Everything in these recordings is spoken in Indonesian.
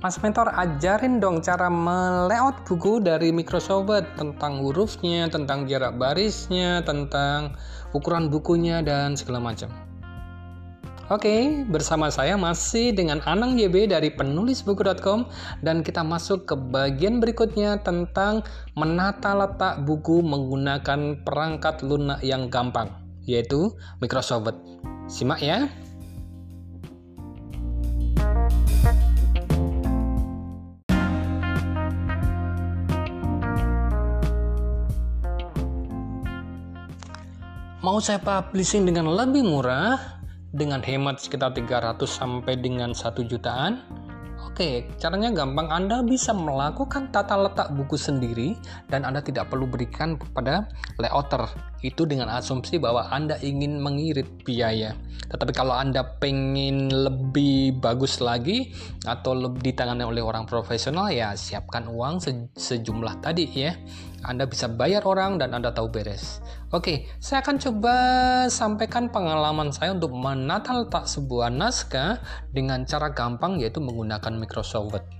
Mas Mentor ajarin dong cara melayout buku dari Microsoft Word tentang hurufnya, tentang jarak barisnya, tentang ukuran bukunya dan segala macam. Oke, bersama saya masih dengan Anang YB dari penulisbuku.com dan kita masuk ke bagian berikutnya tentang menata letak buku menggunakan perangkat lunak yang gampang, yaitu Microsoft Word. Simak ya. Mau saya publishing dengan lebih murah dengan hemat sekitar 300 sampai dengan 1 jutaan Oke, caranya gampang. Anda bisa melakukan tata letak buku sendiri dan Anda tidak perlu berikan kepada layouter. Itu dengan asumsi bahwa Anda ingin mengirit biaya. Tetapi kalau Anda pengen lebih bagus lagi atau lebih ditangani oleh orang profesional ya siapkan uang sejumlah tadi ya. Anda bisa bayar orang dan Anda tahu beres. Oke, saya akan coba sampaikan pengalaman saya untuk menata letak sebuah naskah dengan cara gampang yaitu menggunakan Microsoft Word.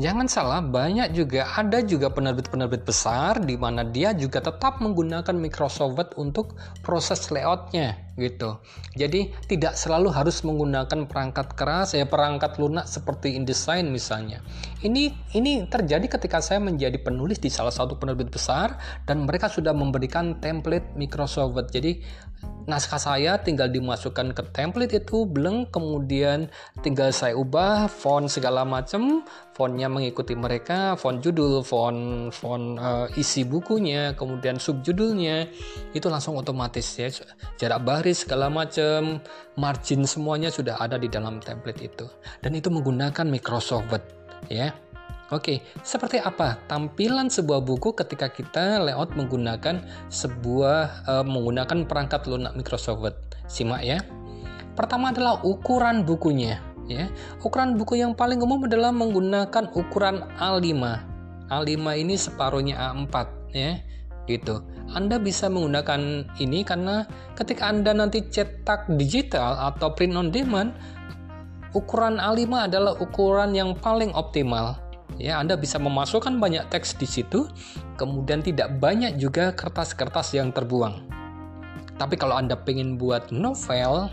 Jangan salah, banyak juga ada juga penerbit-penerbit besar di mana dia juga tetap menggunakan Microsoft Word untuk proses layoutnya gitu. Jadi tidak selalu harus menggunakan perangkat keras ya perangkat lunak seperti InDesign misalnya. Ini ini terjadi ketika saya menjadi penulis di salah satu penerbit besar dan mereka sudah memberikan template Microsoft Word. Jadi naskah saya tinggal dimasukkan ke template itu belum kemudian tinggal saya ubah font segala macam fontnya mengikuti mereka font judul font font uh, isi bukunya kemudian subjudulnya itu langsung otomatis ya jarak baris segala macam margin semuanya sudah ada di dalam template itu dan itu menggunakan Microsoft Word ya Oke, seperti apa tampilan sebuah buku ketika kita layout menggunakan sebuah uh, menggunakan perangkat lunak Microsoft Word? Simak ya. Pertama adalah ukuran bukunya, ya. Ukuran buku yang paling umum adalah menggunakan ukuran A5. A5 ini separuhnya A4, ya. Gitu. Anda bisa menggunakan ini karena ketika Anda nanti cetak digital atau print on demand, ukuran A5 adalah ukuran yang paling optimal. Ya Anda bisa memasukkan banyak teks di situ kemudian tidak banyak juga kertas-kertas yang terbuang. Tapi kalau Anda pengen buat novel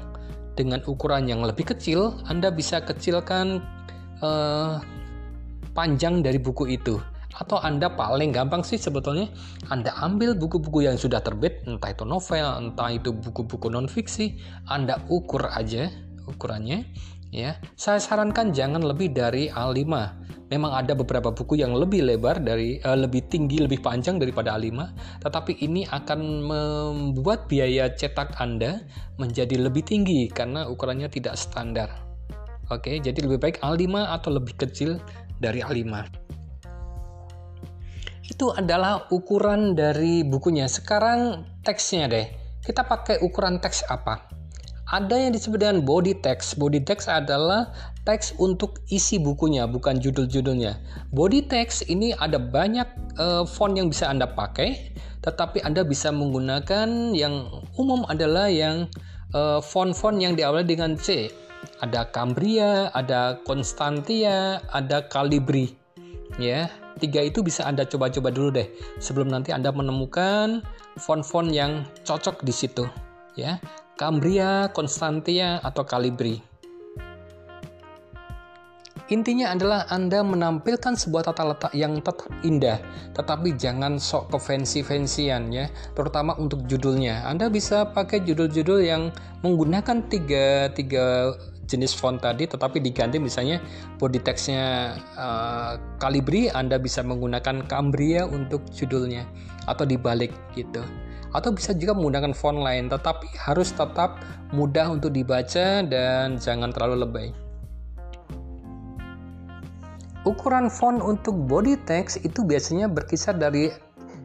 dengan ukuran yang lebih kecil Anda bisa kecilkan uh, panjang dari buku itu atau Anda paling gampang sih sebetulnya Anda ambil buku-buku yang sudah terbit entah itu novel entah itu buku-buku non fiksi Anda ukur aja ukurannya ya. Saya sarankan jangan lebih dari A5 memang ada beberapa buku yang lebih lebar dari uh, lebih tinggi lebih panjang daripada A5 tetapi ini akan membuat biaya cetak Anda menjadi lebih tinggi karena ukurannya tidak standar. Oke jadi lebih baik A5 atau lebih kecil dari A5 itu adalah ukuran dari bukunya sekarang teksnya deh kita pakai ukuran teks apa ada yang disebut dengan body text. Body text adalah teks untuk isi bukunya, bukan judul-judulnya. Body text ini ada banyak uh, font yang bisa Anda pakai, tetapi Anda bisa menggunakan yang umum adalah yang uh, font-font yang diawali dengan C. Ada Cambria, ada Constantia, ada Calibri. Ya, tiga itu bisa Anda coba-coba dulu deh sebelum nanti Anda menemukan font-font yang cocok di situ ya Cambria, Constantia, atau Calibri. Intinya adalah Anda menampilkan sebuah tata letak yang tetap indah, tetapi jangan sok ke fancy-fancyan ya, terutama untuk judulnya. Anda bisa pakai judul-judul yang menggunakan tiga, tiga jenis font tadi, tetapi diganti misalnya body textnya uh, Calibri, Anda bisa menggunakan Cambria untuk judulnya, atau dibalik gitu. Atau bisa juga menggunakan font lain tetapi harus tetap mudah untuk dibaca dan jangan terlalu lebay. Ukuran font untuk body text itu biasanya berkisar dari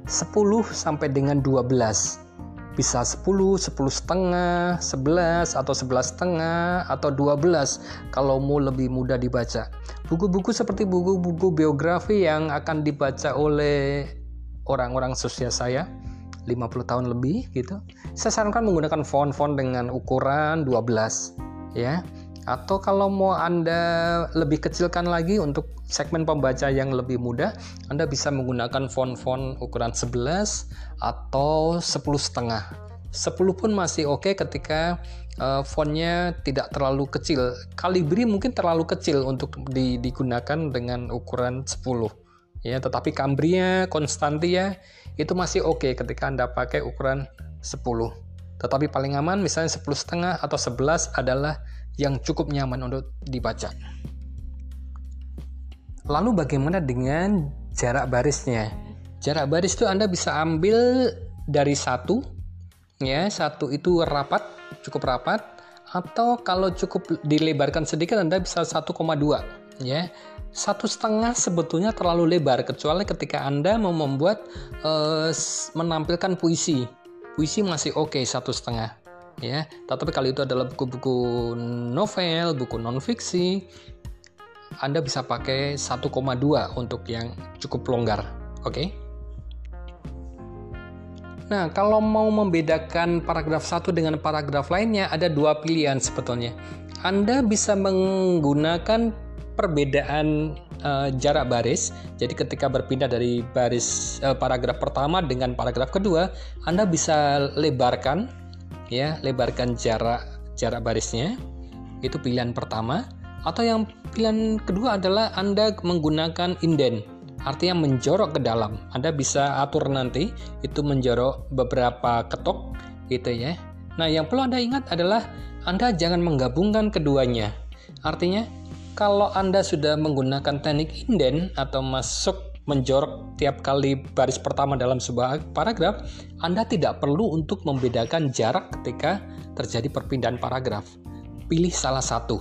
10 sampai dengan 12 bisa 10, 10 setengah, 11 atau 11 setengah atau 12 kalau mau lebih mudah dibaca. Buku-buku seperti buku-buku biografi yang akan dibaca oleh orang-orang sosial saya 50 tahun lebih gitu saya sarankan menggunakan font-font dengan ukuran 12 ya Atau kalau mau Anda lebih kecilkan lagi untuk segmen pembaca yang lebih mudah, Anda bisa menggunakan font-font ukuran 11 atau 10 setengah. 10 pun masih oke okay ketika uh, fontnya tidak terlalu kecil. Calibri mungkin terlalu kecil untuk di, digunakan dengan ukuran 10. Ya, tetapi Cambria, Constantia itu masih oke okay ketika Anda pakai ukuran 10. Tetapi paling aman misalnya 10 setengah atau 11 adalah yang cukup nyaman untuk dibaca. Lalu bagaimana dengan jarak barisnya? Jarak baris itu Anda bisa ambil dari satu, ya satu itu rapat, cukup rapat, atau kalau cukup dilebarkan sedikit Anda bisa 1,2, ya satu setengah sebetulnya terlalu lebar kecuali ketika anda mau membuat uh, menampilkan puisi puisi masih oke okay, satu setengah ya tetapi kalau itu adalah buku-buku novel buku non fiksi anda bisa pakai 1,2 untuk yang cukup longgar oke okay? Nah, kalau mau membedakan paragraf satu dengan paragraf lainnya, ada dua pilihan sebetulnya. Anda bisa menggunakan perbedaan uh, jarak baris. Jadi ketika berpindah dari baris uh, paragraf pertama dengan paragraf kedua, Anda bisa lebarkan ya, lebarkan jarak jarak barisnya. Itu pilihan pertama. Atau yang pilihan kedua adalah Anda menggunakan indent. Artinya menjorok ke dalam. Anda bisa atur nanti itu menjorok beberapa ketok gitu ya. Nah, yang perlu Anda ingat adalah Anda jangan menggabungkan keduanya. Artinya kalau Anda sudah menggunakan teknik indent atau masuk menjorok tiap kali baris pertama dalam sebuah paragraf, Anda tidak perlu untuk membedakan jarak ketika terjadi perpindahan paragraf. Pilih salah satu.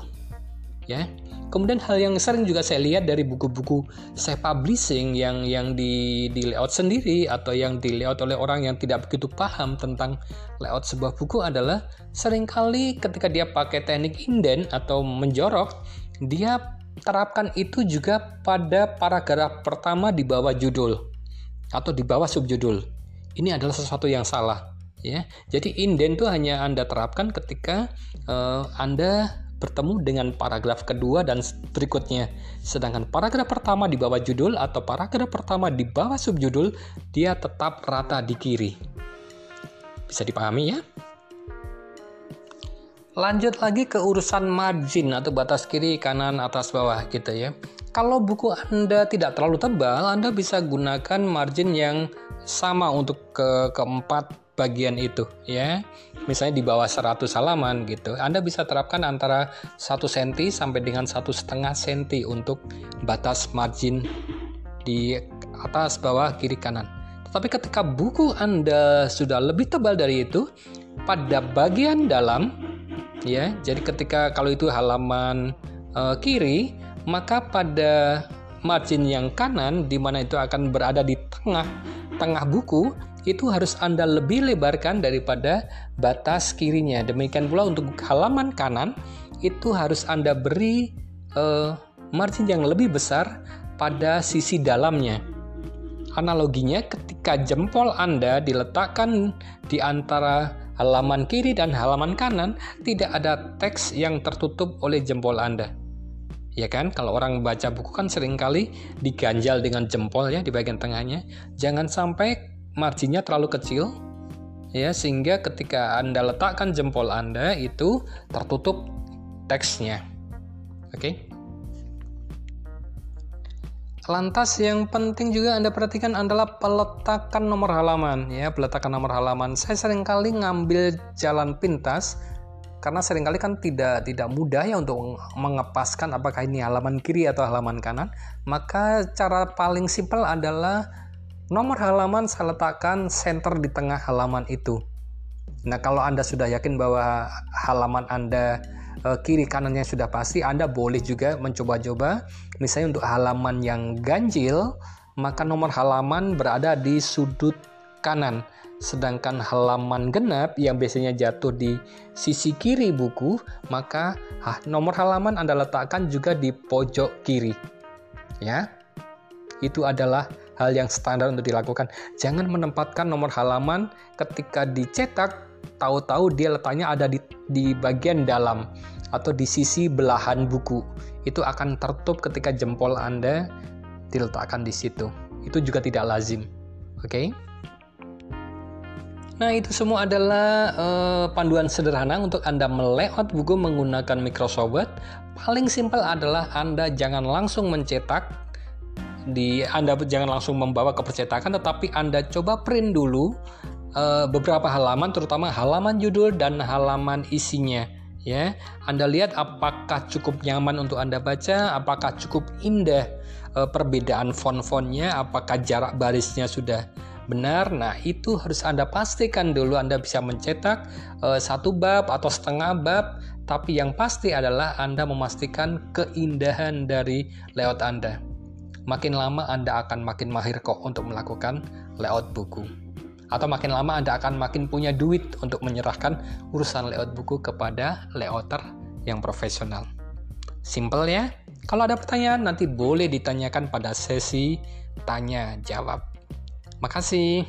Ya. Kemudian hal yang sering juga saya lihat dari buku-buku saya publishing yang yang di, di layout sendiri atau yang di layout oleh orang yang tidak begitu paham tentang layout sebuah buku adalah sering kali ketika dia pakai teknik indent atau menjorok, dia terapkan itu juga pada paragraf pertama di bawah judul atau di bawah subjudul. Ini adalah sesuatu yang salah, ya. Jadi indent itu hanya Anda terapkan ketika uh, Anda bertemu dengan paragraf kedua dan berikutnya. Sedangkan paragraf pertama di bawah judul atau paragraf pertama di bawah subjudul dia tetap rata di kiri. Bisa dipahami ya? Lanjut lagi ke urusan margin atau batas kiri, kanan, atas, bawah gitu ya. Kalau buku Anda tidak terlalu tebal, Anda bisa gunakan margin yang sama untuk ke keempat bagian itu ya. Misalnya di bawah 100 halaman gitu. Anda bisa terapkan antara 1 cm sampai dengan satu setengah cm untuk batas margin di atas, bawah, kiri, kanan. Tetapi ketika buku Anda sudah lebih tebal dari itu, pada bagian dalam ya. Jadi ketika kalau itu halaman uh, kiri, maka pada margin yang kanan di mana itu akan berada di tengah tengah buku itu harus Anda lebih lebarkan daripada batas kirinya. Demikian pula untuk halaman kanan itu harus Anda beri uh, margin yang lebih besar pada sisi dalamnya. Analoginya ketika jempol Anda diletakkan di antara halaman kiri dan halaman kanan tidak ada teks yang tertutup oleh jempol Anda. Ya kan, kalau orang baca buku kan sering kali diganjal dengan jempol ya di bagian tengahnya. Jangan sampai marginnya terlalu kecil ya sehingga ketika Anda letakkan jempol Anda itu tertutup teksnya. Oke. Okay? Lantas yang penting juga Anda perhatikan adalah peletakan nomor halaman ya, peletakan nomor halaman. Saya sering kali ngambil jalan pintas karena sering kali kan tidak tidak mudah ya untuk mengepaskan apakah ini halaman kiri atau halaman kanan. Maka cara paling simpel adalah nomor halaman saya letakkan center di tengah halaman itu. Nah, kalau Anda sudah yakin bahwa halaman Anda uh, kiri kanannya sudah pasti, Anda boleh juga mencoba-coba. Misalnya untuk halaman yang ganjil, maka nomor halaman berada di sudut kanan. Sedangkan halaman genap yang biasanya jatuh di sisi kiri buku, maka nomor halaman Anda letakkan juga di pojok kiri. Ya. Itu adalah hal yang standar untuk dilakukan. Jangan menempatkan nomor halaman ketika dicetak tahu-tahu dia letaknya ada di, di bagian dalam. atau di sisi belahan buku. Itu akan tertutup ketika jempol Anda diletakkan di situ. Itu juga tidak lazim. Oke? Okay? Nah, itu semua adalah uh, panduan sederhana untuk Anda melayout buku menggunakan Microsoft Word. Paling simpel adalah Anda jangan langsung mencetak di Anda jangan langsung membawa ke percetakan tetapi Anda coba print dulu uh, beberapa halaman terutama halaman judul dan halaman isinya ya. Anda lihat apakah cukup nyaman untuk Anda baca, apakah cukup indah uh, perbedaan font-fontnya, apakah jarak barisnya sudah benar. Nah, itu harus Anda pastikan dulu Anda bisa mencetak uh, satu bab atau setengah bab, tapi yang pasti adalah Anda memastikan keindahan dari layout Anda. Makin lama Anda akan makin mahir kok untuk melakukan layout buku. Atau makin lama Anda akan makin punya duit untuk menyerahkan urusan layout buku kepada layouter yang profesional. Simple ya? Kalau ada pertanyaan nanti boleh ditanyakan pada sesi tanya jawab. Makasih.